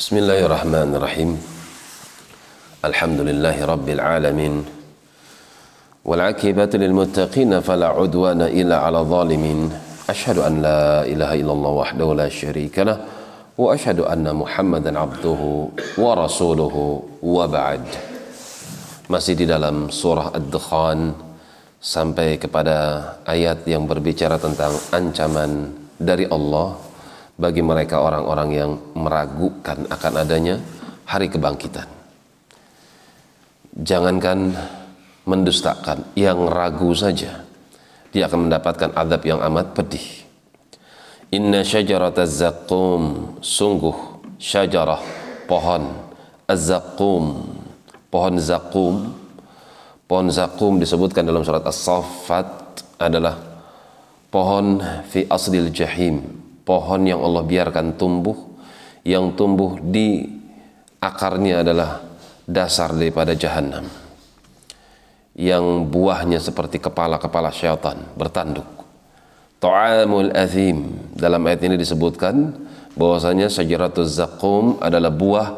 بسم الله الرحمن الرحيم الحمد لله رب العالمين والعاقبة للمتقين فلا عدوان إلا على الظالمين أشهد أن لا إله إلا الله وحده لا شريك له وأشهد أن محمدا عبده ورسوله وبعد masih di dalam surah Ad-Dukhan sampai kepada ayat yang berbicara tentang ancaman dari Allah bagi mereka orang-orang yang meragukan akan adanya hari kebangkitan. Jangankan mendustakan, yang ragu saja dia akan mendapatkan adab yang amat pedih. Inna syajarata zaqqum sungguh syajarah pohon az-zaqqum pohon zakum pohon zakum disebutkan dalam surat as-saffat adalah pohon fi asdil jahim pohon yang Allah biarkan tumbuh yang tumbuh di akarnya adalah dasar daripada jahanam yang buahnya seperti kepala-kepala syaitan bertanduk. Ta'amul azim dalam ayat ini disebutkan bahwasanya syajaratul zakum adalah buah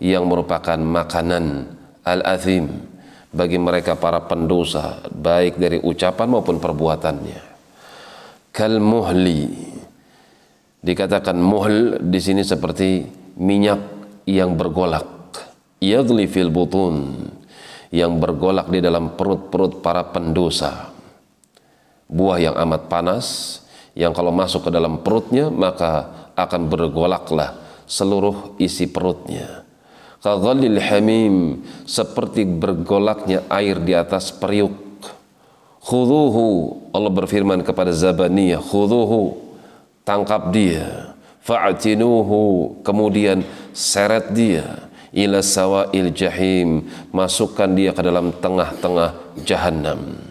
yang merupakan makanan al-azim bagi mereka para pendosa baik dari ucapan maupun perbuatannya. Kal muhli dikatakan muhl di sini seperti minyak yang bergolak. Yadli fil butun yang bergolak di dalam perut-perut para pendosa. Buah yang amat panas yang kalau masuk ke dalam perutnya maka akan bergolaklah seluruh isi perutnya kaghalil hamim seperti bergolaknya air di atas periuk khuduhu Allah berfirman kepada Zabaniyah khuduhu tangkap dia. Fa'tinuhu kemudian seret dia ila sawa'il jahim masukkan dia ke dalam tengah-tengah jahanam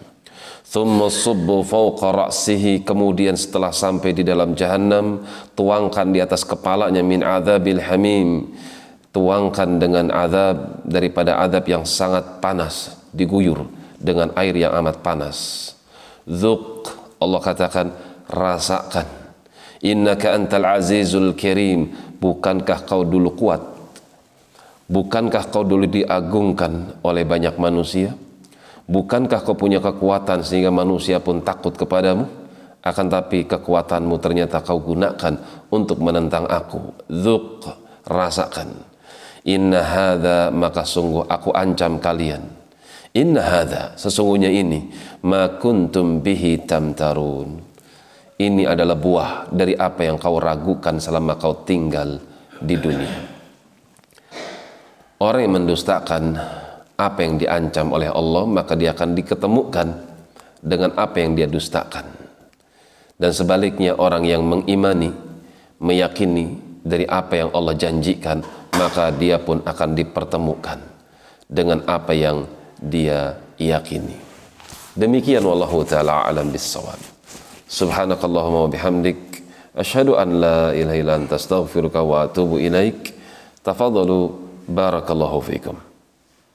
thumma subbu fawqa ra'sihi kemudian setelah sampai di dalam jahanam tuangkan di atas kepalanya min adzabil hamim. Tuangkan dengan azab daripada azab yang sangat panas diguyur dengan air yang amat panas. Zuk Allah katakan rasakan innaka antal azizul karim bukankah kau dulu kuat? Bukankah kau dulu diagungkan oleh banyak manusia? Bukankah kau punya kekuatan sehingga manusia pun takut kepadamu? Akan tapi kekuatanmu ternyata kau gunakan untuk menentang aku. Zuk rasakan. Inna hadha maka sungguh aku ancam kalian. Inna hadha sesungguhnya ini ma kuntum bihi tamtarun. Ini adalah buah dari apa yang kau ragukan selama kau tinggal di dunia. Orang yang mendustakan apa yang diancam oleh Allah maka dia akan diketemukan dengan apa yang dia dustakan. Dan sebaliknya orang yang mengimani, meyakini dari apa yang Allah janjikan maka dia pun akan dipertemukan dengan apa yang dia yakini. Demikian wallahu taala alam bissawab. Subhanakallahumma wa bihamdik asyhadu an la ilaha illa anta astaghfiruka wa atubu ilaik. Tafadhalu barakallahu fikum.